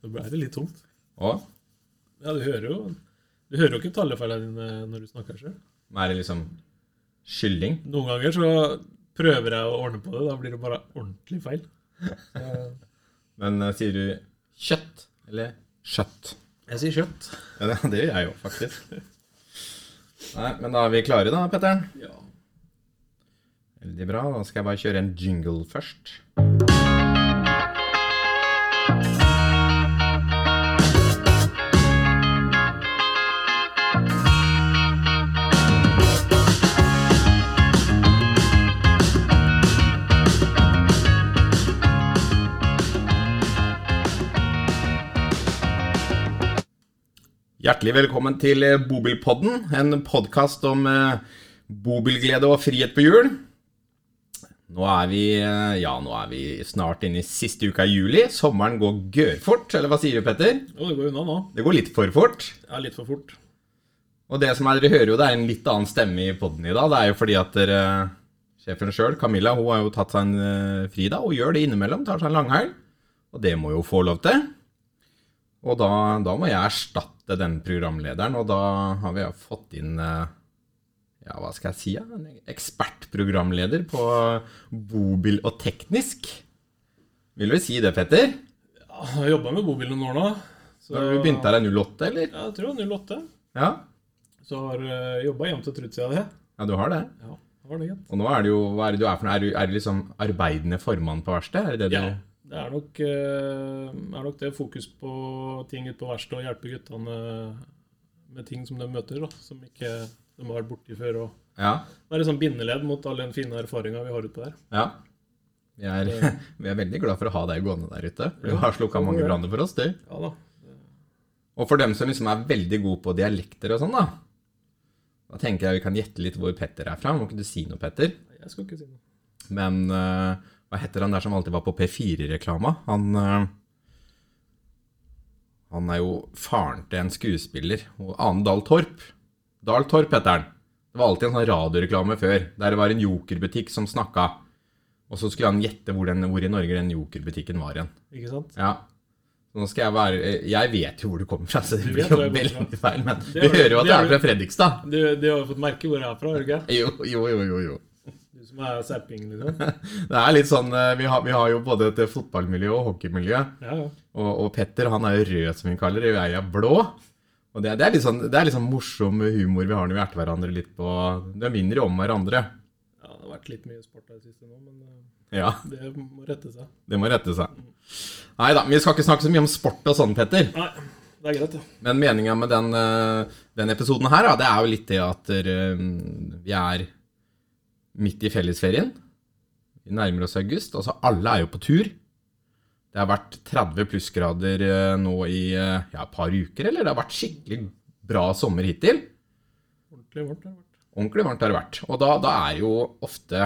Da ble det litt tomt. Å? Ja, du hører jo Du hører jo ikke tallefeilene dine når du snakker sjøl. er det liksom kylling? Noen ganger så prøver jeg å ordne på det. Da blir det bare ordentlig feil. Så Men eh, sier du kjøtt eller kjøtt? jeg sier kjøtt. Ja, det, det gjør jeg jo, faktisk. Nei, men da er vi klare, da, Petter. Ja. Veldig bra. Da skal jeg bare kjøre en jingle først. Hjertelig velkommen til eh, Bobilpodden, en podkast om eh, bobilglede og frihet på hjul. Nå er vi eh, ja, nå er vi snart inne i siste uka i juli. Sommeren går gørfort, eller hva sier du, Petter? Jo, det går unna nå. Det går litt for fort. Er litt for fort. Og det som er, dere hører jo det er en litt annen stemme i podden i dag. Det er jo fordi at dere, sjefen sjøl, Camilla, hun har jo tatt seg en fri da, og gjør det innimellom. Tar seg en langhelg. Og det må jo få lov til. Og da, da må jeg erstatte den programlederen, og da har vi fått inn eh, ja, hva skal jeg si, ja? en ekspertprogramleder på bobil og teknisk. Vil du si det, Petter? Ja, jeg har jobba med bobil noen år nå. Så, Har du begynt her i 08, eller? Ja, jeg tror det var 08. Ja. Så har jeg jobba jevnt og trutt siden det. ja, du har det. Ja, det var det. Og nå er det jo, hva er det du er for noe? Er du, er du liksom arbeidende formann på verkstedet? Er det det du Ja. Det er nok, eh, er nok det fokus på ting ute på verkstedet og hjelpe guttene med ting som de møter, da, som ikke de har vært borti før. og Ja. Være sånn bindeledd mot all den fine erfaringa vi har ute der. ja. Vi er, vi er veldig glad for å ha deg gående der ute. Du har slukka mange branner for oss, du. Ja da. Og for dem som liksom er veldig gode på dialekter og sånn, da. Da tenker jeg vi kan gjette litt hvor Petter er fra. Må ikke du si noe, Petter? Jeg skal ikke si noe. Men eh, hva heter han der som alltid var på P4-reklama? Han eh, Han er jo faren til en skuespiller. og Ane Dahl Torp. Dahl Torp heter han. Det var alltid en sånn radioreklame før, der det var en jokerbutikk som snakka. Og så skulle han gjette hvor, den, hvor i Norge den jokerbutikken var igjen. Ikke sant? Ja. Nå skal jeg være Jeg vet jo hvor du kommer fra, så det blir jo veldig feil. Men du hører jo at det du er fra Fredrikstad. Du, du har jo fått merke hvor jeg er fra, har du ikke? Jo, jo, jo, jo. jo. Du som er zapping, liksom. Det er litt sånn eh, Vi har, vi har jo både et fotballmiljø og hockeymiljø. Ja, ja. Og, og Petter han er jo rød, som vi kaller det, og jeg er blå. Og det, det, er litt sånn, det er litt sånn morsom humor vi har når vi erter hverandre litt på Det er jo om hverandre. ja, det har vært litt mye sport der siste nå, men eh, Ja, det må rette seg. det må rette seg. Nei da, vi skal ikke snakke så mye om sport og sånn, Petter. Nei, det er greit, ja. Men meninga med den, eh, den episoden her, det er jo litt det at eh, vi er midt i fellesferien. Vi nærmer oss august. Altså, alle er jo på tur. Det har vært 30 plussgrader eh, nå i eh, ja, et par uker, eller? Det har vært skikkelig bra sommer hittil. Ordentlig varmt har det vært. Ordentlig varmt har det vært. Og da, da er jo ofte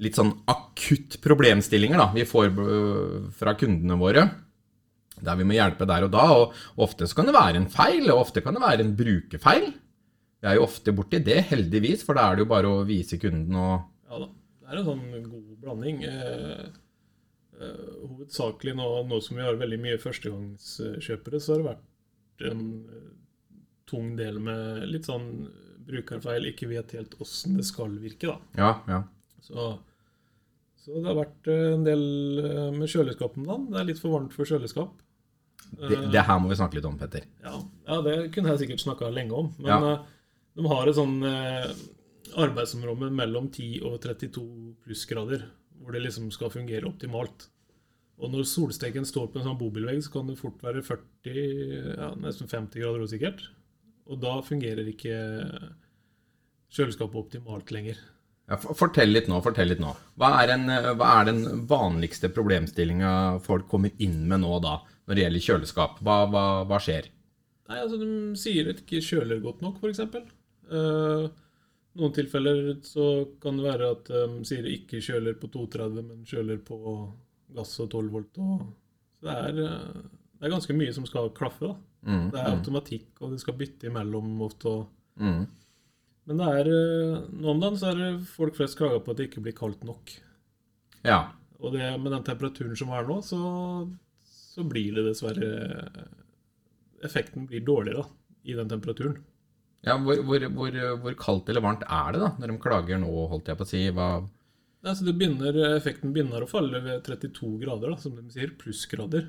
litt sånn akutt problemstillinger da, vi får øh, fra kundene våre. Der vi må hjelpe der og da. Og ofte så kan det være en feil, og ofte kan det være en brukerfeil. Vi er jo ofte borti det, heldigvis, for da er det jo bare å vise kunden og Ja da. Det er en sånn god blanding. Eh, eh, hovedsakelig nå, nå som vi har veldig mye førstegangskjøpere, så har det vært en eh, tung del med litt sånn brukerfeil, ikke vet helt åssen det skal virke, da. Ja, ja. Så, så det har vært eh, en del eh, med kjøleskapen da. Det er litt for varmt for kjøleskap. Det, det her må vi snakke litt om, Petter. Ja, ja det kunne jeg sikkert snakka lenge om. Men Ja. Eh, de har et sånn eh, arbeidsområde mellom 10 og 32 plussgrader, hvor det liksom skal fungere optimalt. Og når solsteken står på en sånn bobilvegg, så kan det fort være 40, ja, nesten 50 grader også sikkert. Og da fungerer ikke kjøleskapet optimalt lenger. Ja, fortell litt nå. fortell litt nå. Hva er, en, øh, hva er den vanligste problemstillinga folk kommer inn med nå da, når det gjelder kjøleskap? Hva, hva, hva skjer? Nei, altså De sier at ikke kjøler godt nok, f.eks. Uh, noen tilfeller så kan det være at de sier ikke kjøler på 230, men kjøler på gass og 12 volt. Og, så det er, eh, det er ganske mye som skal klaffe. da. Mm, Det er automatikk, og det skal bytte imellom ofte. og mm. Men det er, eh, nå om dagen så er det folk flest klager på at det ikke blir kaldt nok. Ja. Og det, med den temperaturen som er nå, så, så blir det dessverre Effekten blir dårligere da, i den temperaturen. Ja, hvor, hvor, hvor, hvor kaldt eller varmt er det da, når de klager nå, holdt jeg på å si? Hva Nei, så det begynner, Effekten begynner å falle ved 32 grader, da, som de sier. Plussgrader.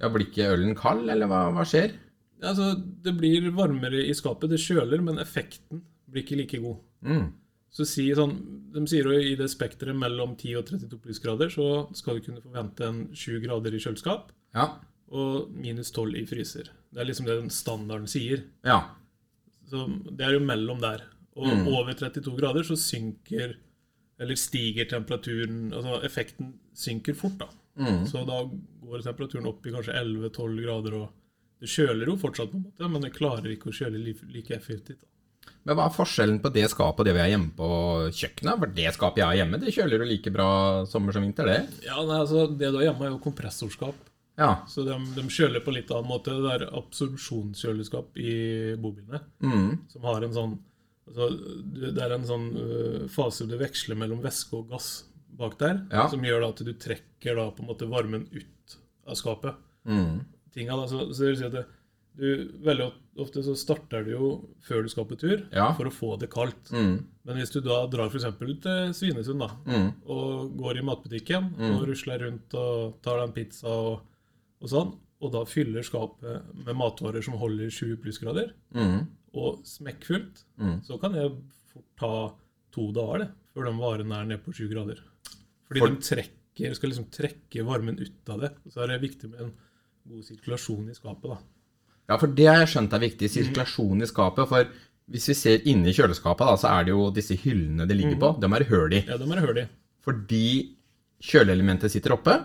Ja, Blir ikke ølen kald, eller hva, hva skjer? Ja, altså, det blir varmere i skapet. Det kjøler, men effekten blir ikke like god. Mm. Så si sånn, De sier jo i det spekteret mellom 10 og 32 plussgrader så skal du kunne forvente en 7 grader i kjøleskap Ja. og minus 12 i fryser. Det er liksom det den standarden sier. Ja. Så Det er jo mellom der. Og Mm. over 32 grader så synker Eller stiger temperaturen Altså effekten synker fort, da. Mm. Så da går temperaturen opp i kanskje 11-12 grader, og det kjøler jo fortsatt, på en måte, men det klarer ikke å kjøle like effektivt. da. Men hva er forskjellen på det skapet og det vi har hjemme på kjøkkenet? For det skapet jeg har hjemme, det kjøler jo like bra sommer som vinter, det. Ja, nei, altså Det du har hjemme, er jo kompressorskap. Ja. Så de, de kjøler på litt annen måte. Det er absorpsjonskjøleskap i bobilene. Mm. Som har en sånn altså, Det er en sånn øh, fase du veksler mellom væske og gass bak der. Ja. Som gjør da at du trekker da på en måte varmen ut av skapet. Mm. Tinga, da, så, så det vil si at det, du, Veldig ofte så starter du jo før du skal på tur, Ja. for å få det kaldt. Mm. Men hvis du da drar f.eks. til Svinesund da, Mm. og går i matbutikken og rusler rundt og tar deg en pizza og, og sånn, og da fyller skapet med matvarer som holder 20 plussgrader, Mm. og smekkfullt, Mm. så kan det fort ta to dager det, før de varene er nede på 20 grader. Fordi For- de trekker, skal liksom trekke varmen ut av det. Så er det viktig med en god sirkulasjon i skapet. da. Ja, for det har jeg skjønt er viktig. Sirkulasjon i skapet. For hvis vi ser inni kjøleskapet, da, så er det jo disse hyllene det ligger på. De er høl i. Ja, de er jeg i. Fordi kjøleelementet sitter oppe.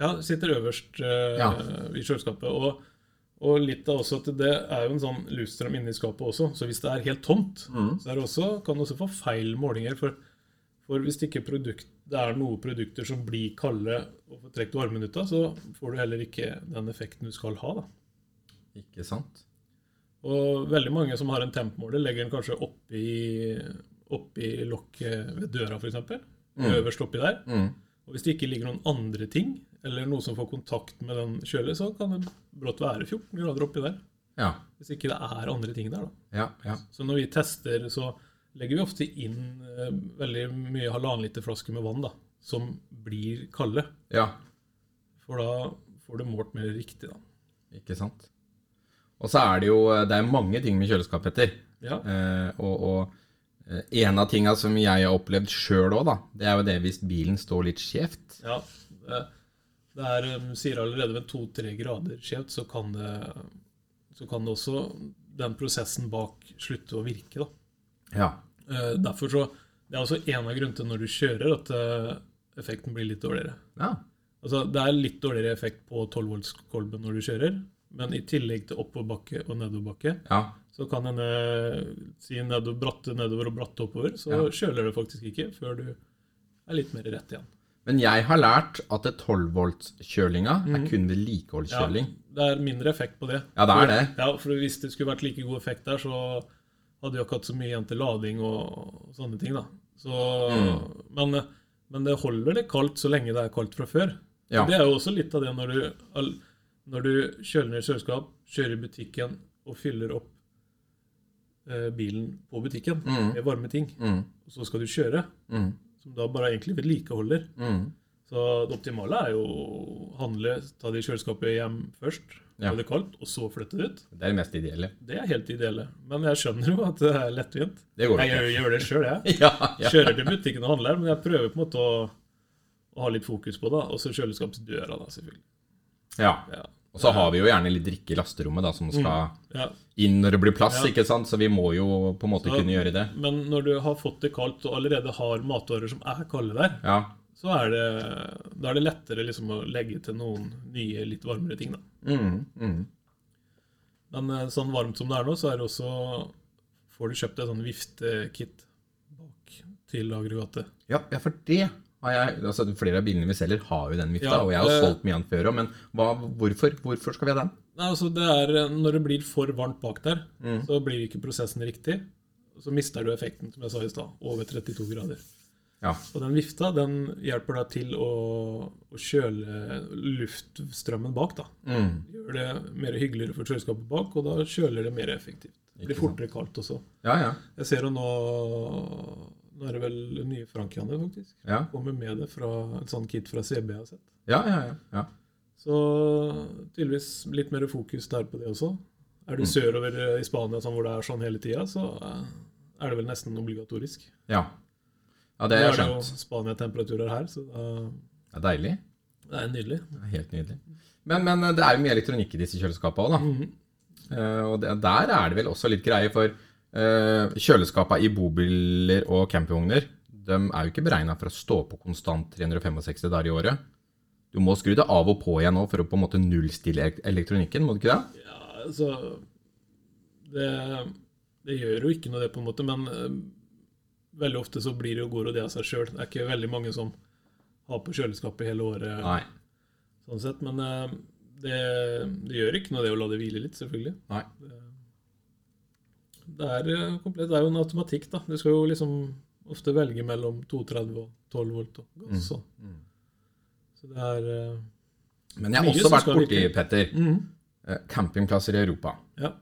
Ja, sitter øverst uh, Ja. i kjøleskapet. Og, og litt av også at det er jo en sånn luftstrøm inni skapet også. Så hvis det er helt tomt, Mm. så er det også, kan det også få feil målinger. For, for hvis det ikke produkt, det er noen produkter som blir kalde og får trukket varmen ut av, så får du heller ikke den effekten du skal ha. da. Ikke sant? Og veldig mange som har en tempmåler, legger den kanskje oppi, oppi lokket ved døra, f.eks. Øverst oppi der. Mm. Og hvis det ikke ligger noen andre ting, eller noe som får kontakt med den kjølet, så kan det brått være 14 grader oppi der. Ja. Hvis ikke det er andre ting der, da. Ja. ja. Så når vi tester, så legger vi ofte inn eh, veldig mye halvannen liter flasker med vann, da, som blir kalde. ja. For da får du målt mer riktig, da. Ikke sant? Og så er det jo Det er mange ting med kjøleskap, Petter. Ja. Eh, og, og eh, en av tinga som jeg har opplevd sjøl òg, da, det er jo det hvis bilen står litt skjevt. ja det, det er, um, sier allerede ved to-tre grader skjevt, så kan det så kan det også den prosessen bak slutte å virke, da. Ja. Eh, Derfor så Det er også en av grunnene til når du kjører, at eh, effekten blir litt dårligere. ja. Altså, Det er litt dårligere effekt på 12-voltskolben når du kjører, men i tillegg til oppoverbakke og nedoverbakke, Ja. så kan denne si nedover, bratte nedover og bratte oppover, så Ja. kjøler det faktisk ikke før du er litt mer rett igjen. Men jeg har lært at det 12-voltskjølinga er kun vedlikeholdskjøling. det er mindre effekt på det. Ja, det er det. Ja, for Hvis det skulle vært like god effekt der, så hadde jo ikke hatt så mye igjen til lading og sånne ting. da. Så, Mm. men, men det holder det kaldt så lenge det er kaldt fra før. Ja. Det er jo også litt av det når du, når du kjøler ned kjøleskap, kjører i butikken og fyller opp eh, bilen på butikken Mm. med varme ting, Mm. og så skal du kjøre, Mm. Som da bare egentlig vedlikeholder. Mm. Så det optimale er jo å handle, ta det i kjøleskapet hjem først, Ja. få det kaldt, og så flytte det ut. Det er det mest ideelle. Det er helt ideelle. Men jeg skjønner jo at det er lettvint. Det går Jeg ikke. gjør, gjør det sjøl, jeg. Ja, ja. Kjører til butikken og handler, men jeg prøver på en måte å, å ha litt fokus på det. Og så kjøleskapsdøra, da, selvfølgelig. ja. Ja. Og så har vi jo gjerne litt drikke i lasterommet da, som skal Ja. inn når det blir plass, Ja. ikke sant? Så vi må jo på en måte Så- kunne gjøre det. Men når du har fått det kaldt og allerede har matvarer som er kalde der, Ja. så er det, da er det lettere liksom å legge til noen nye, litt varmere ting. da. Mm. Mm. Men eh, sånn varmt som det er nå, så er det også Får du kjøpt et sånn viftekit bak til aggregatet. Ja, ja, for det jeg altså Flere av bilene vi selger, har jo den vifta, Ja, og jeg har det- solgt mye av den før òg, men hva, hvorfor, hvorfor skal vi ha den? Nei, altså det er, eh, Når det blir for varmt bak der, Mm. så blir ikke prosessen riktig. Så mister du effekten, som jeg sa i stad, over 32 grader. Ja. Og den vifta den hjelper da til å, å kjøle luftstrømmen bak. da. Mm. Gjør det mer hyggeligere for kjøleskapet bak, og da kjøler det mer effektivt. Det blir fortere kaldt også. Ja, ja. Jeg ser jo nå Nå er det vel nye Frankiane, faktisk. Ja, Kommer med det fra et sånt kit fra CB jeg har sett. ja, ja. ja, ja. Så tydeligvis litt mer fokus der på det også. Er du Mm. sørover eh, i Spania sånn hvor det er sånn hele tida, så eh, er det vel nesten obligatorisk. ja. ja det Nå er det jo. Spania-temperaturer her, så da, Det er deilig. det er nydelig. Det er helt nydelig. Men, men det er jo mye elektronikk i disse kjøleskapene òg, da. Mhm. uh, og det, der er det vel også litt greie, for kjøleskapene i bobiler og campingvogner de er jo ikke beregna for å stå på konstant 365 dager i året. Du må skru det av og på igjen nå for å på en måte nullstille elektronikken, må du ikke det? Ja, altså det, det gjør jo ikke noe, det, på en måte, men eh, veldig ofte så blir det jo god det av seg sjøl. Det er ikke veldig mange som har på kjøleskapet hele året, Nei. sånn sett. Men eh, det, det gjør ikke noe, det å la det hvile litt, selvfølgelig. Nei. Det er eh, komplett, det er jo en automatikk, da. Du skal jo liksom ofte velge mellom 230 og 12 volt og gass. Mm. Så det er uh, Men jeg har også vært borti, virke. Petter, mm. eh, campingplasser i Europa. Ja.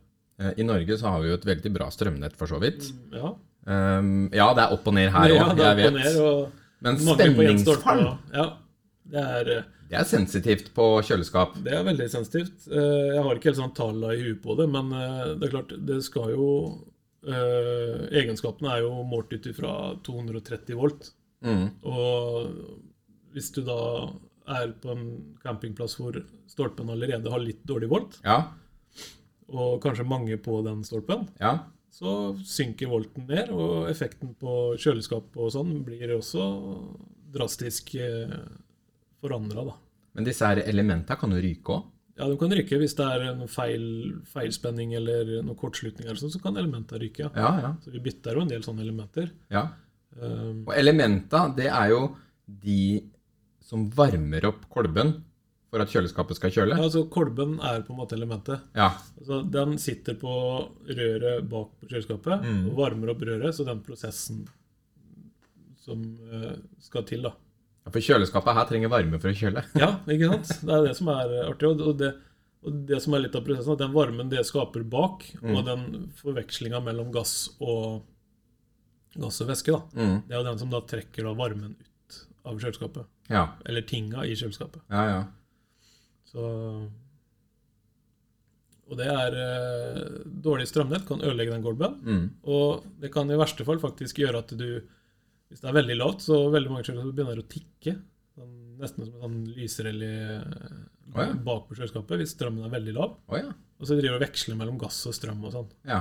I Norge så har vi jo et veldig bra strømnett, for så vidt. ja. Um, ja, det er opp og ned her ja, òg, er jeg vet. ned, og Men stemningsfall, Ja, det er det er sensitivt på kjøleskap. Det er veldig sensitivt. Eh, Jeg har ikke helt sånn tallene i huet på det, men eh, det er klart, det skal jo eh, Egenskapene er jo målt ut ifra 230 volt. Mm. Og hvis du da er på en campingplass hvor stolpen allerede har litt dårlig volt, Ja, og kanskje mange på den stolpen, ja. så synker volten ned, og effekten på kjøleskap og sånn blir også drastisk forandra, da. Men disse her elementene kan jo ryke òg. Ja, de kan ryke hvis det er noe feil, feilspenning eller noen kortslutning, eller sånn, så kan elementene ryke. ja. Ja, ja, Så vi bytter jo en del sånne elementer. ja. Um, Og elementa, det er jo de som varmer opp kolben for at kjøleskapet skal kjøle. ja, altså Kolben er på en måte elementet. Ja. Altså, den sitter på røret bak på kjøleskapet Mm. og varmer opp røret, så den prosessen som uh, skal til, da. For kjøleskapet her trenger varme for å kjøle. Ja, ikke sant? Det er det som er artig. Og det, og det som er litt av prosessen, at den varmen det skaper bak, Mm. og den forvekslinga mellom gass og gass og væske, da, Mm. det er jo den som da trekker da varmen ut av kjøleskapet. Ja, Eller tinga i kjøleskapet. ja, ja. Så Og det er eh, Dårlig strømnett kan ødelegge den kolben. Mm. Og det kan i verste fall faktisk gjøre at du Hvis det er veldig lavt, så veldig mange kjøleskap begynner å tikke. Sånn, nesten som en sånn lysrelé Å, ja. bak på kjøleskapet hvis strømmen er veldig lav. Oh, ja. Og så driver du og veksler mellom gass og strøm og sånn. Ja.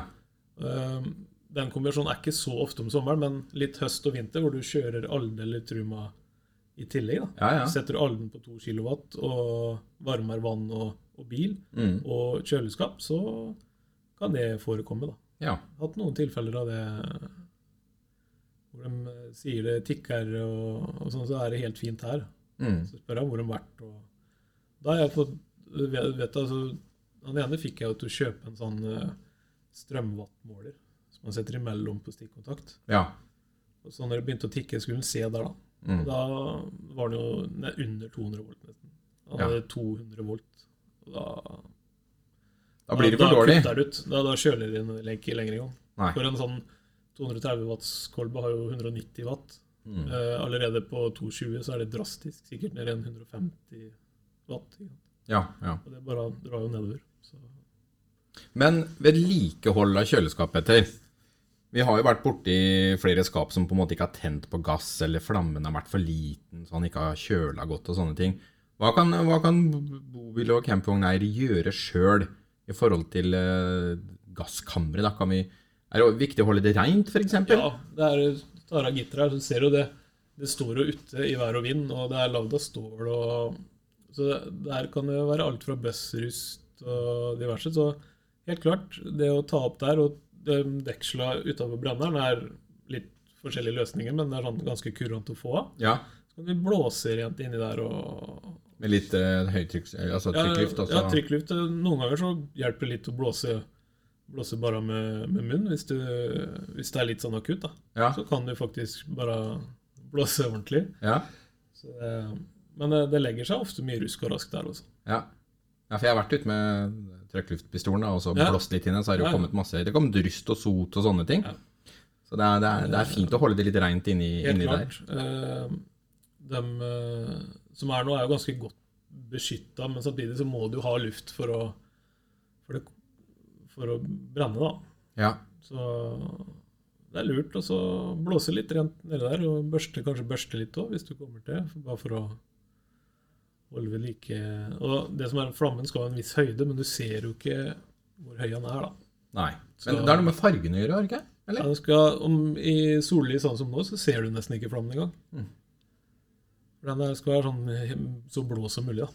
Um, Den kombinasjonen er ikke så ofte om sommeren, men litt høst og vinter hvor du kjører Alde eller Truma i tillegg. da. Ja, ja. Setter du Alden på 2 kW og varmer vann og, og bil Mm. og kjøleskap, så kan det forekomme. da. ja. Hatt noen tilfeller av det hvor de eh, sier det tikker, og, og sånn, så er det helt fint her. Mm. Så spør jeg hvor de har vært. Og da har jeg fått vet, altså, Han ene fikk jeg jo til å kjøpe en sånn uh, strømwattmåler som man setter imellom på stikkontakt. Ja. Og så når det begynte å tikke, skulle hun se der, da. Mm. Da var den jo nei, under 200 volt, nesten. Han Ja. 200 volt. Og da, Da blir det da for dårlig. ut. Da, da kjøler den ikke lenger engang. Nei. For en sånn 230 watts kolbe har jo 190 watt. Mm. Eh, allerede på 220 så er det drastisk. Sikkert ned i 150 watt. Ja, ja. Og det bare drar jo nedover. Så. Men vedlikehold av kjøleskap, Petter. Vi har jo vært borti flere skap som på en måte ikke har tent på gass, eller flammen har vært for liten, så han ikke har kjøla godt og sånne ting. Hva kan, hva kan bobil- og campingvogneiere gjøre sjøl i forhold til eh, gasskammeret? Kan vi, er det viktig å holde det reint, f.eks.? Ja, det er tar av gitteret her, så ser du det. Det står jo ute i vær og vind, og det er lagd av stål. og Så der kan det være alt fra bøssrust og diverse. Så helt klart, det å ta opp der og de deksla utafor brenneren er litt forskjellige løsninger, men det er sånn ganske kurant å få av. Ja, Så kan vi blåse rent inni der og Med litt eh, høytrykk, Altså trykkluft også. Ja, trykkluft. Noen ganger så hjelper det litt å blåse, blåse bare med, med munn, hvis, du, hvis det er litt sånn akutt. da. Ja. Så kan du faktisk bare blåse ordentlig. Ja. Så men det, det legger seg ofte mye rusk og raskt der også. Ja. ja, for jeg har vært ute med trøkkluftpistolen og så blåst litt inn, så har det jo kommet masse Det kom dryst og sot og sånne ting. Ja. Så det er, det, er, det er fint å holde det litt reint inni, inni der. Eh, eh, som er nå, er jo ganske godt beskytta, men samtidig så må du ha luft for å, for, det, for å brenne, da. Ja. Så det er lurt å blåse litt rent nedi der, og børste, kanskje børste litt òg, hvis du kommer til. Bare for å holde ved like Og det som er Flammen skal ha en viss høyde, men du ser jo ikke hvor høy han er, da. Nei. Så- Men det er noe med fargene å gjøre, har det ikke? Ja, Eller? den skal, om, I sollys sånn som nå, så ser du nesten ikke flammen engang. Mm. Den der skal være sånn så blå som mulig. da.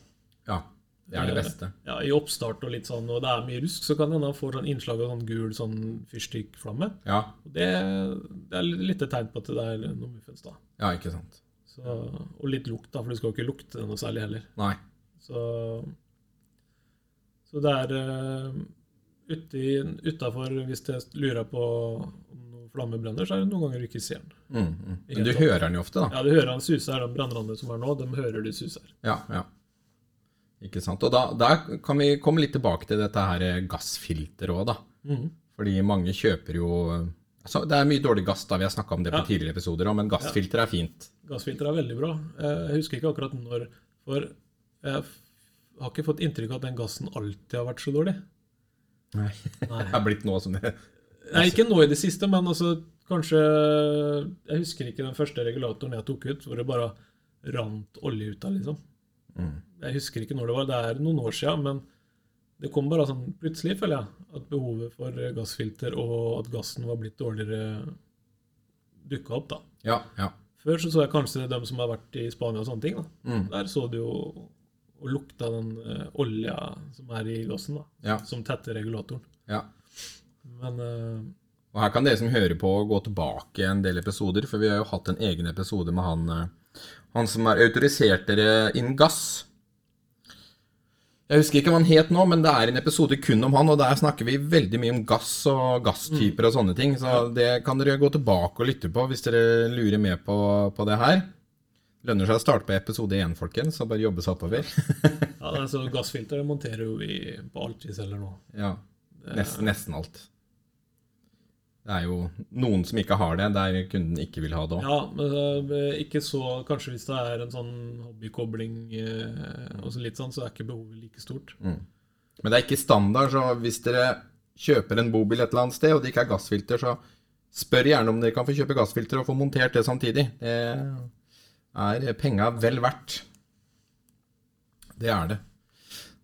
Ja. Det er det beste. Ja, I oppstart og litt sånn, og det er mye rusk, så kan hende han får sånn innslag av sånn gul sånn fyrstikkflamme. Ja. Det, det er litt et tegn på at det er noe muffens, da. ja, ikke sant. Så, og litt lukt, da, for du skal jo ikke lukte noe særlig heller. Nei. Så, så det er uh, utafor, hvis jeg lurer på om flamme brenner, så er det noen ganger du ikke ser den. Mm, mm. Men du hører den jo ofte, da. Ja, du hører den suser, de brannrandene som er nå, de hører du suser. Ja, ja. Ikke sant. Og da, der kan vi komme litt tilbake til dette her eh, gassfilteret òg, da. Mm. Fordi mange kjøper jo altså, Det er mye dårlig gass, da. Vi har snakka om det på Ja. tidligere episoder òg, men gassfilter er fint. Gassfilter er veldig bra. Eh, Jeg husker ikke akkurat når, for jeg har ikke fått inntrykk av at den gassen alltid har vært så dårlig. Nei. Nei. Det er blitt nå som det Nei, ikke nå i det siste, men altså kanskje Jeg husker ikke den første regulatoren jeg tok ut, hvor det bare rant olje ut av, liksom. Mm. Jeg husker ikke når det var. Det er noen år siden, men det kom bare sånn plutselig, føler jeg, at behovet for gassfilter og at gassen var blitt dårligere, dukka opp, da. Ja, ja. Før så, så jeg kanskje dem som har vært i Spania og sånne ting. da. Mm. Der så du jo og lukta den uh, olja som er i gassen, da. Ja. Som tetter regulatoren. ja. Men uh, Og her kan dere som hører på, gå tilbake en del episoder, for vi har jo hatt en egen episode med han, eh, han som er autorisert dere innen gass. Jeg husker ikke hva han het nå, men det er en episode kun om han, og der snakker vi veldig mye om gass og gasstyper og sånne ting, så det kan dere gå tilbake og lytte på hvis dere lurer med på, på det her. Lønner seg å starte på episode 1, folkens, og bare jobbe seg oppover. ja, altså, gassfilter det monterer jo vi på alt vi selger nå. ja, nesten, nesten alt. Det er jo noen som ikke har det, der kunden ikke vil ha det òg. Ja, men eh, ikke så Kanskje hvis det er en sånn hobbykobling eh, og så litt sånn, så er ikke behovet like stort. Men det er ikke standard, så hvis dere kjøper en bobil et eller annet sted, og det ikke er gassfilter, så spør gjerne om dere kan få kjøpe gassfilter og få montert det samtidig. Det er penga vel verdt. Det er det.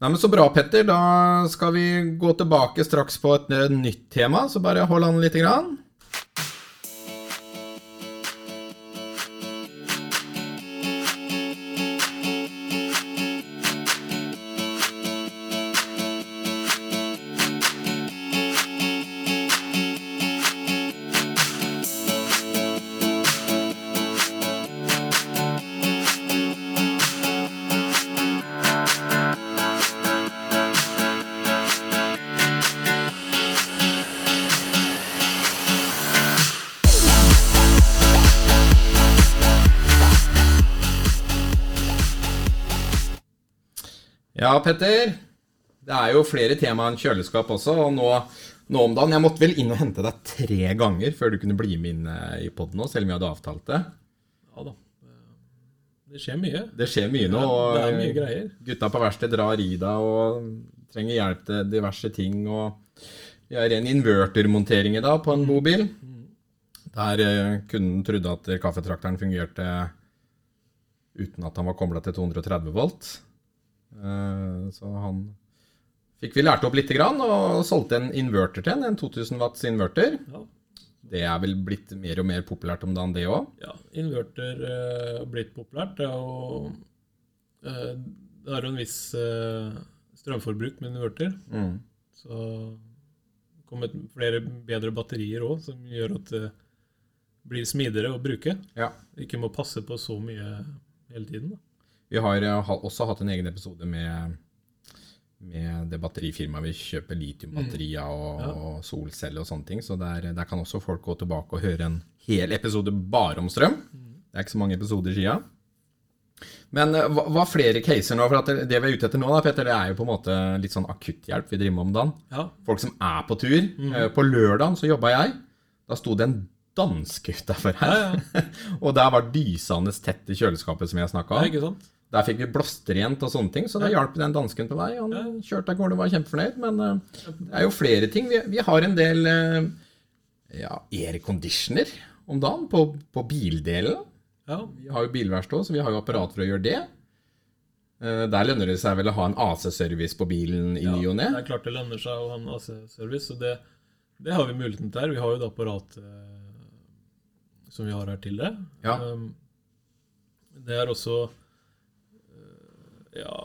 Nei, men Så bra, Petter. Da skal vi gå tilbake straks på et eh, nytt tema, så bare hold an lite grann. Petter. Det er jo flere tema enn kjøleskap også, og nå, nå om dagen Jeg måtte vel inn og hente deg tre ganger før du kunne bli med inn eh, i poden nå, selv om vi hadde avtalt det. Ja da. Det skjer mye. Det skjer mye nå. Og det er mye greier. Gutta på verkstedet drar i deg og trenger hjelp til diverse ting. Og vi har en invertermontering i dag på en bobil. Der eh, kunden trodde at kaffetrakteren fungerte uten at han var kobla til 230 volt. Eh, Så han fikk vi lært opp lite grann, og solgte en inverter til en, en 2000 watts inverter. Ja. Det er vel blitt mer og mer populært om dagen, det òg. ja, inverter eh, har blitt populært. Det er jo eh, Det er jo en viss strømforbruk med inverter. Mm. Så det kommet flere bedre batterier òg, som gjør at det blir smidigere å bruke. Ja. Ikke må passe på så mye hele tiden. Da. Vi har eh, også hatt en egen episode med, med det batterifirmaet vi kjøper litiumbatterier og, Ja. og solceller og sånne ting. Så der, der kan også folk gå tilbake og høre en hel episode bare om strøm. Det er ikke så mange episoder siden. Men eh, hva, hva flere caser nå? For det, vi er ute etter nå, da, Petter, det er jo på en måte litt sånn akutthjelp vi driver med om dagen. Ja. Folk som er på tur. Mm. Eh, På lørdagen så jobba jeg. Da sto det en danske utafor her. Ja, og der var dysende tett i kjøleskapet, som jeg snakka ja, om. Der fikk vi blåsterent og sånne ting, så det hjalp den dansken på vei. Han kjørte av gårde og var kjempefornøyd. Men uh, det er jo flere ting. Vi, vi har en del uh, ja, airconditioner om dagen på, på bildelen. Ja. Vi har jo bilverksted, så vi har jo apparat for å gjøre det. Uh, Der lønner det seg vel å ha en AC-service på bilen i ny og ne. Det er klart det lønner seg å ha en AC-service, så det, det har vi muligheten til her. Vi har jo et apparat eh, som vi har her til det. Ja. Um, det er også Ja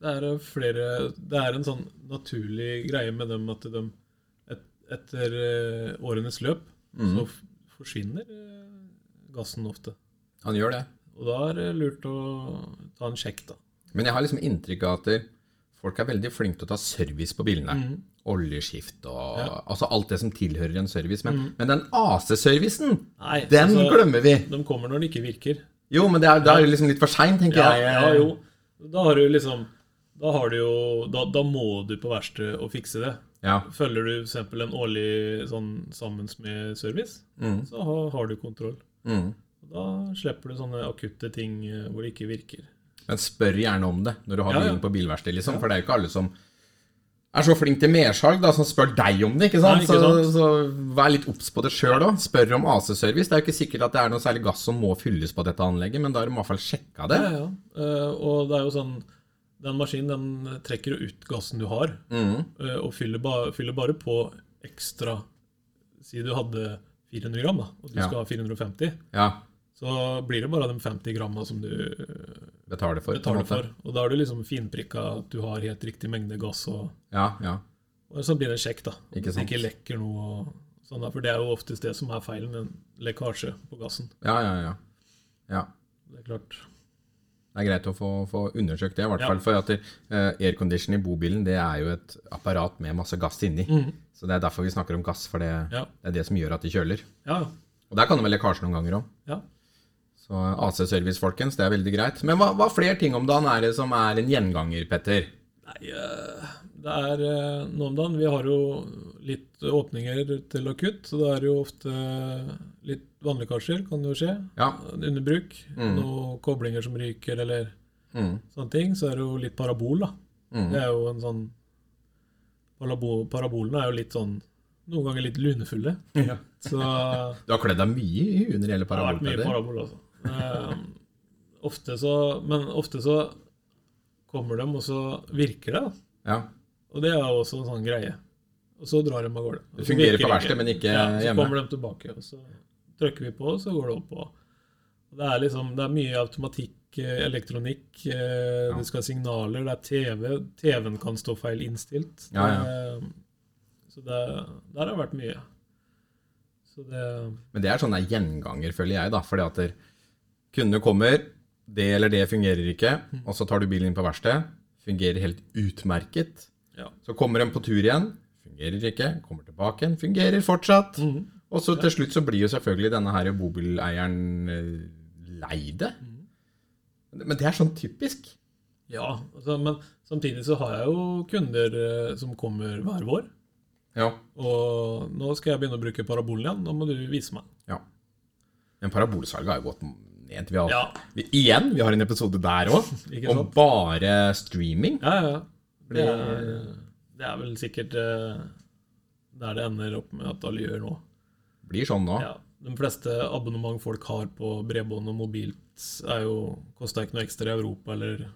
Det er flere Det er en sånn naturlig greie med dem at de et, etter eh, årenes løp mm. så forsvinner eh, gassen ofte. Han gjør det. Og da er det lurt å ta en sjekk, da. Men jeg har liksom inntrykk av at folk er veldig flinke til å ta service på bilene. Mm. Oljeskift og altså alt det som tilhører en service. Men, men den AC-servicen, den altså, glemmer vi. De kommer når den ikke virker. Jo, men det er, det er liksom litt for seint, tenker Ja, jeg. ja, jo. Da har du liksom Da har du jo Da, da må du på verkstedet og fikse det. Ja. Følger du f.eks. en årlig sånn sammen med service, Mm. så har, har du kontroll. Mm. Da slipper du sånne akutte ting eh, hvor det ikke virker. Men spør gjerne om det når du har Ja, ja. bilen på bilverksted, liksom. For det er jo ikke alle som er så flink til mersalg, da, som spør deg om det. ikke sant? Nei, ikke sant. Så, så vær litt obs på det sjøl òg. Spør om AC-service. Det er jo ikke sikkert at det er noe særlig gass som må fylles på dette anlegget, men da har de i hvert fall sjekka det. Ja, ja. Eh, og det er jo sånn Den maskinen den trekker jo ut gassen du har, Mm. eh, og fyller, ba, fyller bare på ekstra Si du hadde 400 gram, da, og du Ja. skal ha 450. Ja. Så blir det bare de 50 gramma som du Betaler for. på betaler for. Og da er du liksom finprikka at du har helt riktig mengde gass, og, Ja, ja. og så blir det sjekk, da. Om Ikke det ikke lekker noe. Og sånn for det er jo oftest det som er feilen, en lekkasje på gassen. Ja, ja, ja. ja. Det er klart. Det er greit å få, få undersøkt det, i hvert Ja. fall. For at uh, aircondition i bobilen det er jo et apparat med masse gass inni. Så det er derfor vi snakker om gass, for det. Ja. det er det som gjør at de kjøler. Ja, Og der kan det være lekkasje noen ganger òg. Så AC-service, folkens, det er veldig greit. Men hva, hva flere ting om dagen er det som er en gjenganger, Petter? Nei, eh, det er eh, nå om dagen Vi har jo litt åpninger til akutt, så det er jo ofte litt vannlekkasjer, kan det jo skje. Ja. Underbruk. Noen koblinger som ryker, eller Mm. sånne ting. Så er det jo litt parabol, da. Mm. Det er jo en sånn parabo- Parabolene er jo litt sånn Noen ganger litt lunefulle. Ja. Så Du har kledd deg mye i hele når det har vært mye parabol, altså. Eh, ofte så Men ofte så kommer de, og så virker det. Ja. Og det er også en sånn greie. Og så drar de av gårde. Det fungerer på verkstedet, men ikke ja, Så hjemme. kommer de tilbake, og så trykker vi på, og så går det opp. Og det er liksom, det er mye automatikk, eh, elektronikk, ja. det skal signaler, det er TV. TV-en kan stå feil innstilt. Ja, ja. Eh, Så det, der har det vært mye. Så det Men det er sånn gjenganger, føler jeg, da. Fordi at der, kundene kommer, det eller det fungerer ikke, og så tar du bilen inn på verksted. Fungerer helt utmerket. Ja. Så kommer den på tur igjen. Fungerer ikke. Kommer tilbake igjen. Fungerer fortsatt. Mm. Og så til slutt så blir jo selvfølgelig denne her bobileieren eh, lei det. Men det er sånn typisk. Ja, altså, men samtidig så har jeg jo kunder eh, som kommer hver vår. Ja. Og nå skal jeg begynne å bruke parabolen igjen. Nå må du vise meg. ja. Men parabolsalget har jo gått. Vi har, Ja. vi, igjen, vi har en episode der òg, om bare streaming. Ja, ja. Det er, det er vel sikkert eh, der det ender opp med at alle gjør nå. Blir sånn nå. Ja, de fleste abonnement folk har på bredbånd og mobilt, er jo, koster ikke noe ekstra i Europa eller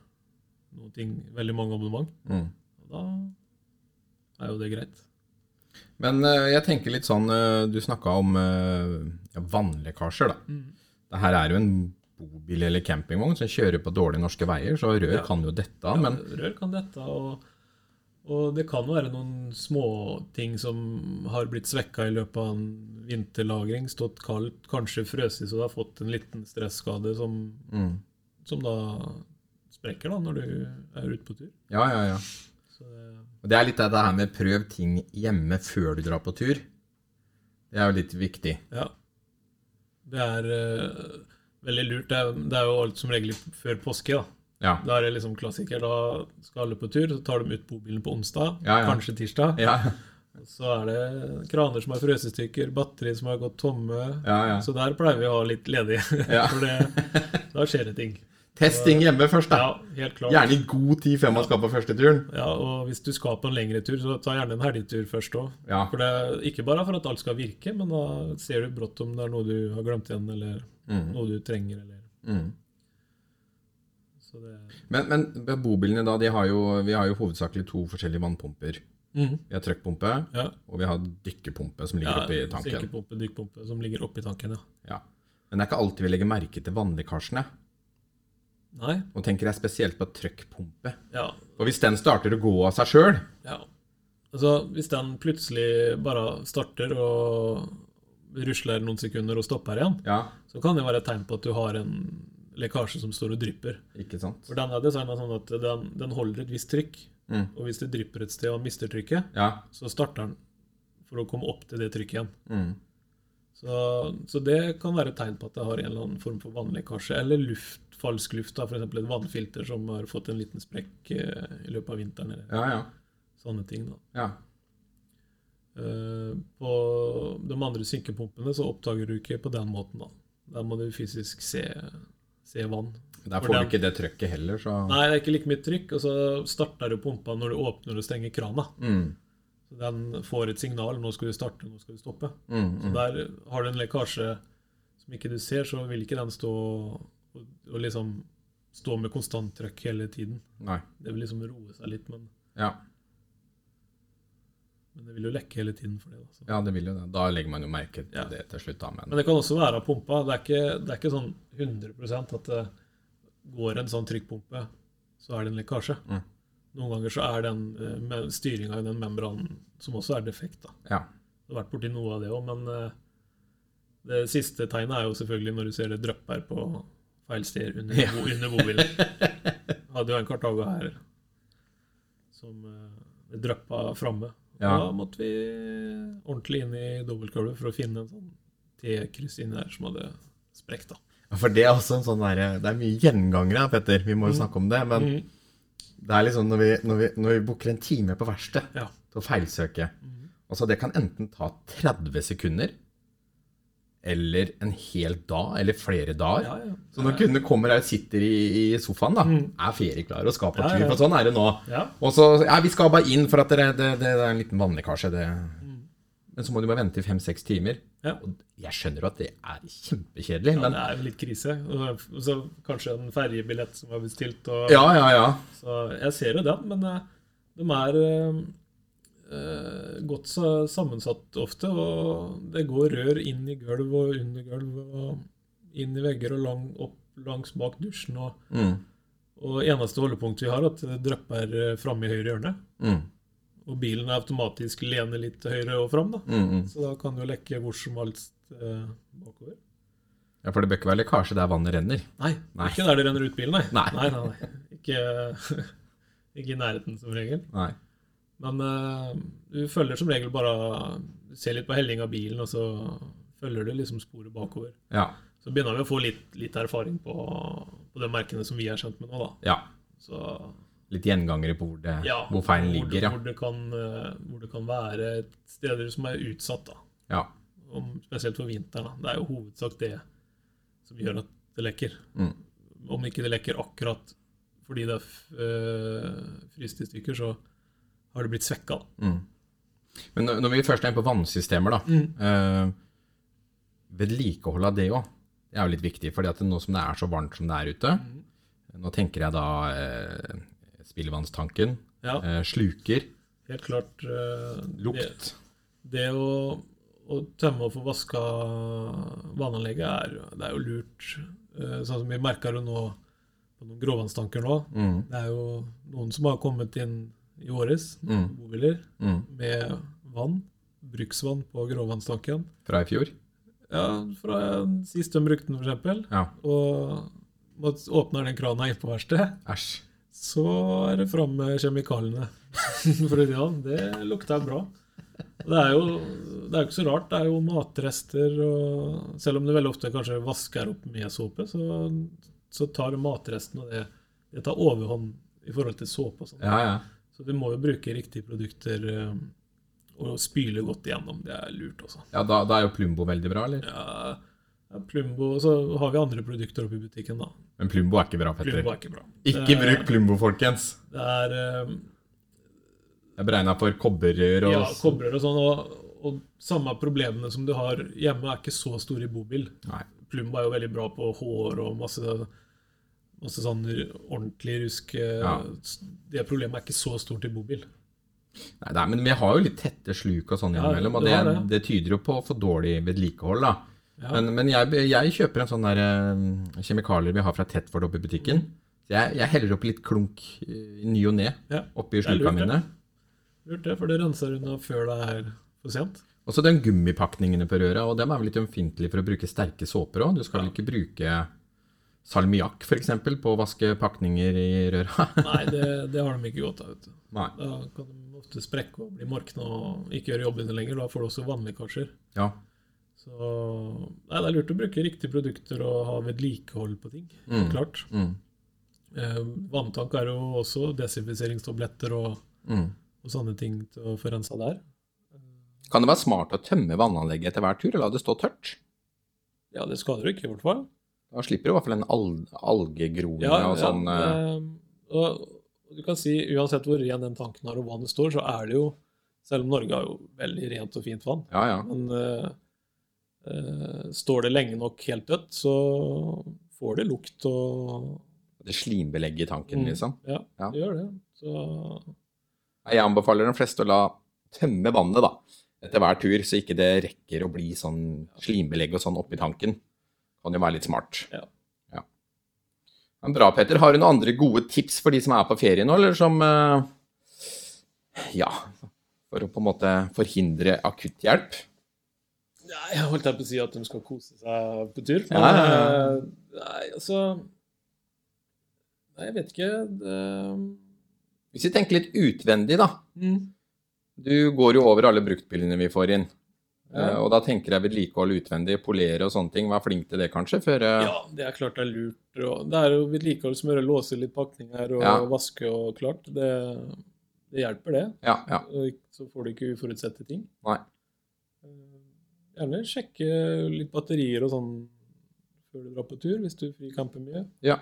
noen ting. Veldig mange abonnement. Mm. Og da er jo det greit. Men eh, jeg tenker litt sånn eh, Du snakka om ja, vannlekkasjer, da. Mm. Det her er jo en bobil eller campingvogn som kjører på dårlige norske veier, så rør Ja. kan jo dette. Men Rør kan dette, og, og det kan være noen småting som har blitt svekka i løpet av en vinterlagring. Stått kaldt, kanskje frøst så du har fått en liten stresskade som, mm. som da sprekker da når du er ute på tur. Ja, ja, ja. Det, Og det er litt det her med prøv ting hjemme før du drar på tur. Det er jo litt viktig. ja. Det er uh, veldig lurt. Det er, det er jo alt som regel før påske. da. Ja. Da er det liksom klassiker. Da skal alle på tur, så tar de ut bobilen på onsdag, Ja, ja. kanskje tirsdag. Ja, Så er det kraner som har frøst batterier som har gått tomme. ja. ja. Så der pleier vi å ha litt ledig, Ja. for det, da skjer det ting. Testing hjemme først, da. Ja, helt klart. Gjerne i god tid før man skal på første turen. Ja, og hvis du skal på en lengre tur, så ta gjerne en helgetur først òg. Ja. For det ikke bare for at alt skal virke, men da ser du brått om det er noe du har glemt igjen, eller Mm. noe du trenger, eller Mm. Så det Men, men bobilene da, de har jo, vi har jo hovedsakelig to forskjellige vannpumper. Mhm. Vi har trøkkpumpe, Ja. og vi har dykkerpumpe som ligger ja, oppi tanken. Dykkerpumpe, dykkpumpe som ligger oppi tanken, ja. Ja. Men det er ikke alltid vi legger merke til vannlekkasjene. Nei? Nå tenker jeg spesielt på trøkkpumpe. Ja. Og hvis den starter å gå av seg sjøl ja. Altså, hvis den plutselig bare starter og rusler noen sekunder og stopper igjen, Ja, så kan det være et tegn på at du har en lekkasje som står og drypper. ikke sant? For den er designa sånn at den, den holder et visst trykk. Mm. Og hvis det drypper et sted og mister trykket, Ja. så starter den for å komme opp til det trykket igjen. Mm. Så, så det kan være et tegn på at det har en eller annen form for vannlekkasje. Eller luft, falsk luft, f.eks. et vannfilter som har fått en liten sprekk eh, i løpet av vinteren. Eller Ja, ja. sånne ting. da. ja. Eh, på de andre synkepumpene så oppdager du ikke på den måten. da. Der må du fysisk se, se vann. Der får du ikke det trykket heller, så Nei, det er ikke like mye trykk, og så starter du pumpa når du åpner og stenger krana. mm. Så Den får et signal. Nå skal du starte, nå skal du stoppe. Mm, Så mm. der har du en lekkasje som ikke du ser, så vil ikke den stå og, og liksom stå med konstant trøkk hele tiden. Nei. Det vil liksom roe seg litt, men, Ja. men det vil jo lekke hele tiden for det. Da. Så. ja, det vil jo det. Da legger man jo merke til Ja. det til slutt, da. Men Men det kan også være av pumpa. Det er ikke, det er ikke sånn 100 at det går en sånn trykkpumpe, så er det en lekkasje. Mm. Noen ganger så er den uh, styringa i den membranen som også er defekt. da. ja. Det har vært borti noe av det òg, men uh, det siste tegnet er jo selvfølgelig når du ser det drypper på feil steder under, Ja. bo- under bobilen. Hadde jo en Cartago her som uh, det dryppa framme. Ja. Da måtte vi ordentlig inn i dobbeltgulvet for å finne en sånn T-kryss inni der som hadde sprekt. da. For det er også en sånn derre Det er mye gjengangere, Petter. Vi må jo snakke om det. Men Mhm. Det er liksom når vi, når vi, når vi booker en time på verkstedet Ja. til å feilsøke mm. Altså, det kan enten ta 30 sekunder eller en hel dag, eller flere dager. Ja, ja. Så når kundene kommer og sitter i, i sofaen, da, er ferieklare og skal på tur. For sånn er det nå. Ja. Og så Ja, vi skal bare inn for at det, det, det er en liten vannlekkasje. Det. Mm. Men så må du bare vente i fem-seks timer. Ja. Og jeg skjønner jo at det er kjempekjedelig, ja, men det er jo litt krise. Og så kanskje en ferjebillett som er bestilt. Og, Ja, ja, ja. Så jeg ser jo den, men eh, de er eh, eh, godt sa- sammensatt ofte. Og det går rør inn i gulv og under gulv og inn i vegger og lang, opp langs bak dusjen. Og, Mm, og eneste holdepunkt vi har, er at det drypper eh, framme i høyre hjørne. mm, Og bilen er automatisk lener litt til høyre og fram, da. mm, -hmm. Så da kan du lekke hvor som helst eh, bakover. Ja, for det bør ikke være lekkasje der vannet renner. Nei, Nei. ikke der det renner ut bilen, nei. Nei. nei, nei, nei. Ikke, ikke i nærheten, som regel. Nei. Men eh, du følger som regel bare Du ser litt på helling av bilen, og så følger du liksom sporet bakover. Ja. Så begynner vi å få litt, litt erfaring på, på de merkene som vi er kjent med nå, da. ja. Så Litt gjengangere på hvor, det, ja, hvor feilen hvor, ligger, ja. Hvor det, kan, eh, hvor det kan være steder som er utsatt, da. ja. Om, spesielt for vinteren. Da. Det er jo hovedsak det som gjør at det lekker. Mm. Om ikke det lekker akkurat fordi det er øh, fryst i stykker, så har det blitt svekka. Mm. Men når- vi først er inne på vannsystemer, da. Eh, vedlikehold av det òg. Er jo litt viktig, fordi at nå som det er så varmt som det er ute Nå tenker jeg da eh, spillevannstanken, Ja, eh, sluker, helt klart. Eh, lukt. Det, det å, å tømme og få vaska vannanlegget er, det er jo lurt. Eh, Sånn som vi merker det nå på noen gråvannstanker nå. Mm, Det er jo noen som har kommet inn i åres, Mm. bobiler, mm. med vann, bruksvann på gråvannstanken. Fra i fjor. Ja, fra sist de brukte den, eksempel, Ja. og åpner den krana inn på verkstedet. Så er det fram med kjemikaliene. For ja, det lukter bra. Det er jo det er ikke så rart. Det er jo matrester, og selv om det veldig ofte kanskje vasker opp med såpe, så, så tar matresten og det, det tar overhånd i forhold til såpe og sånn. Ja, ja. Så du må jo bruke riktige produkter eh, og spyle godt igjennom. Det er lurt, også. ja da, da er jo Plumbo veldig bra, eller? Ja, ja, Plumbo, så har vi andre produkter oppe i butikken, da. Men Plumbo er ikke bra, Petter. Plumbo er ikke bra. Ikke er- bruk Plumbo, folkens. Det er um, Det er beregna for kobberrør og ja, kobberrør og sånn, og, og samme problemene som du har hjemme, er ikke så store i bobil. Nei. Plumbo er jo veldig bra på hår og masse, masse sånn ordentlig rusk. eh, Ja. Det problemet er ikke så stort i bobil. Nei, det er, men vi har jo litt tette sluk og sånn innimellom, og det det, det. det. tyder jo på for dårlig vedlikehold, da. Ja. Men, men jeg, jeg kjøper en sånn der uh, kjemikalier vi har fra Tetford oppe i butikken. Jeg, jeg heller opp litt klunk i ny og ne Ja, oppi sluka mine. Lurt det, for det renser unna før det er for sent. Og så den gummipakningene på røra, og dem er vel litt ømfintlige for å bruke sterke såper òg. Du skal vel ikke bruke salmiakk f.eks. på å vaske pakninger i røra? Nei, det, det har de ikke godt av. Da kan de ofte sprekke og bli morkne og ikke gjøre jobben lenger. Da får du også vannlekkasjer. Ja. Så nei, det er lurt å bruke riktige produkter og ha vedlikehold på ting. Mm. Klart. Mm. Eh, vanntank er jo også desinfiseringstabletter og, Mm. og sånne ting til å få rensa der. Kan det være smart å tømme vannanlegget etter hver tur, eller la det stå tørt? Ja, det skader jo ikke, i hvert fall. Da slipper du i hvert fall en al algegroinga Ja, og sånn. ja, eh, eh, og, du kan si uansett hvor ren den tanken har og vannet står, så er det jo Selv om Norge har jo veldig rent og fint vann, Ja, ja. men eh, står det lenge nok helt dødt, så får det lukt og Det slimbelegget i tanken, Mm. liksom. Ja, Ja. det gjør det. Så Jeg anbefaler de fleste å la tømme vannet da, etter hver tur, så ikke det rekker å bli sånn slimbelegg og sånn oppi tanken. Kan jo være litt smart. Ja. Ja. Men bra, Petter. Har du noen andre gode tips for de som er på ferie nå, eller som eh, Ja, for å på en måte forhindre akutthjelp? Jeg holdt på å si at de skal kose seg på tur. Ja, ja, ja. eh, Nei, altså Nei, jeg vet ikke. Det, Hvis vi tenker litt utvendig, da. mm, Du går jo over alle bruktbilene vi får inn. Ja. Eh, og da tenker jeg vedlikehold utvendig, polere og sånne ting. Vær flink til det, kanskje, før eh, ja, det er klart det er lurt. Det er jo vedlikehold som gjør å låse litt pakninger og Ja. vaske og klart. Det, det hjelper, det. Ja, ja. Så får du ikke uforutsette ting. Nei. Gjerne sjekke litt batterier og sånn før du drar på tur, hvis du frikamper mye. Ja.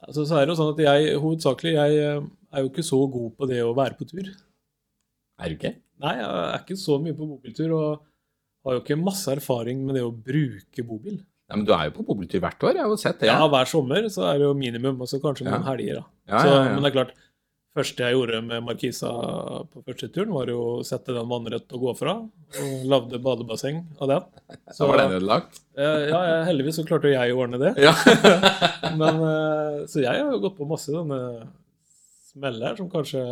Altså, så er det jo sånn at jeg hovedsakelig jeg eh, er jo ikke så god på det å være på tur. Er du ikke? Nei, jeg er ikke så mye på bobiltur, og har jo ikke masse erfaring med det å bruke bobil. Nei, men du er jo på bobiltur hvert år, jeg har jo sett det. Ja, hver sommer så er det jo minimum, og så kanskje noen Ja. helger. da. Ja, så, ja, ja. Men det er klart, første jeg gjorde med Markisa på første turen, var jo å sette den vannrett og gå fra, og lagde badebasseng av den. Så var den ødelagt? eh, ja, heldigvis så klarte jo jeg å ordne det. Ja. Men, eh, så jeg har jo gått på masse sånne smeller som kanskje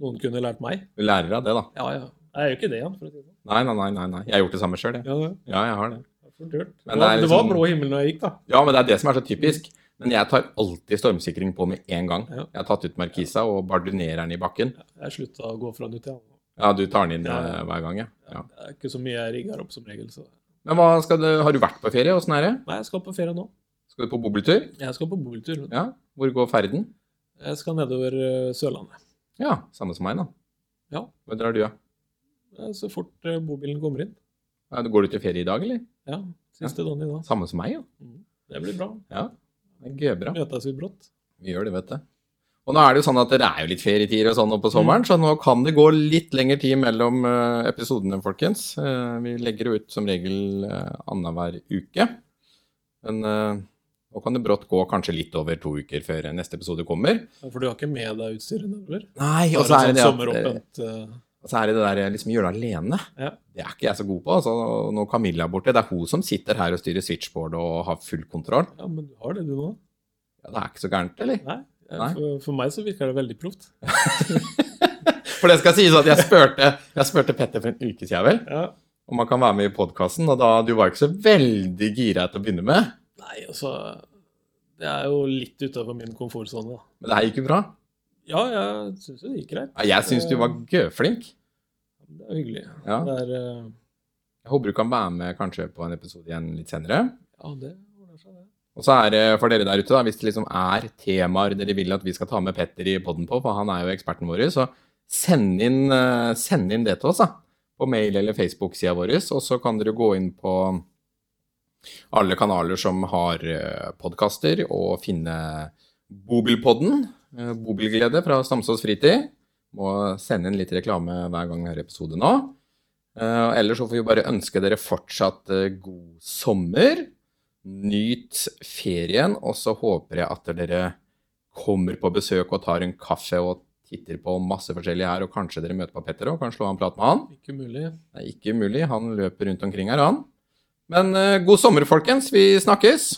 noen kunne lært meg. Du lærer av det, da. Ja, ja. Jeg er jo ikke det igjen, for å si det sånn. Nei, nei, nei. nei, nei. Jeg har gjort det samme sjøl, jeg. Ja, Ja, jeg har det. Det, det var- det var liksom- blå himmel når jeg gikk, da. Ja, men det er det som er så typisk. Men jeg tar alltid stormsikring på med en gang. Ja. Jeg har tatt ut Markisa og bardunerer den i bakken. Jeg slutta å gå fra den ut jeg. Ja, du tar den inn Ja. eh, hver gang, ja. ja. Det er ikke så mye jeg rigger opp som regel. Så. Men hva skal du, har du vært på ferie? Åssen er det? Nei, jeg skal på ferie nå. Skal du på bobiltur? Jeg skal på bobiltur. Ja. Hvor går ferden? Jeg skal nedover eh, Sørlandet. Ja, samme som meg, da. Ja. Hvor drar du, da? Ja? Så fort eh, bobilen kommer inn. Ja. Går du til ferie i dag, eller? Ja, siste dagen i dag. Samme som meg, ja. Det blir bra. ja. Det er gøybra. Møtes vi brått. Vi gjør det, vet du. Og nå er det jo sånn at det er jo litt ferietider og sånn nå på sommeren, så nå kan det gå litt lengre tid mellom uh, episodene, folkens. Uh, vi legger jo ut som regel uh, annenhver uke. Men uh, nå kan det brått gå kanskje litt over to uker før neste episode kommer. Ja, For du har ikke med deg utstyret nedover? Nei, og så er det det sånn at og så er det det der liksom gjøre det alene. Ja. Det er ikke jeg så god på. altså Når Camilla er borte, det er hun som sitter her og styrer switchboard og har full kontroll. Ja, men du har det, du nå? Ja, Det er ikke så gærent, eller? Nei. Nei. For, for meg så virker det veldig proft. For det skal sies at jeg spurte, jeg spurte Petter for en uke siden, vel, Ja. om han kan være med i podkasten, og da du var ikke så veldig gira til å begynne med. Nei, altså Det er jo litt utafor min komfortsone, da. Men det her gikk jo bra. Ja, jeg syns det gikk greit. Ja, Jeg syns du var gøflink. Det er hyggelig. Ja. Det er uh... Jeg håper du kan være med kanskje på en episode igjen litt senere. Ja, det ordner seg, det. Og så er det for dere der ute, da, hvis det liksom er temaer dere vil at vi skal ta med Petter i poden på, for han er jo eksperten vår, så send inn, eh, send inn det til oss, da. På mail- eller Facebook-sida vår, og så kan dere gå inn på alle kanaler som har podkaster, og finne Bobilpodden. eh, Bobilglede fra Stamsås Fritid. Må sende inn litt reklame hver gang vi har episode nå. Uh, Ellers så får vi bare ønske dere fortsatt eh, god sommer. Nyt ferien, og så håper jeg at dere kommer på besøk og tar en kaffe og titter på masse forskjellig her, og kanskje dere møter på Petter og kan slå en prat med han. Ikke mulig. Er ikke mulig. han løper rundt omkring her, han. Men uh, god sommer, folkens. Vi snakkes.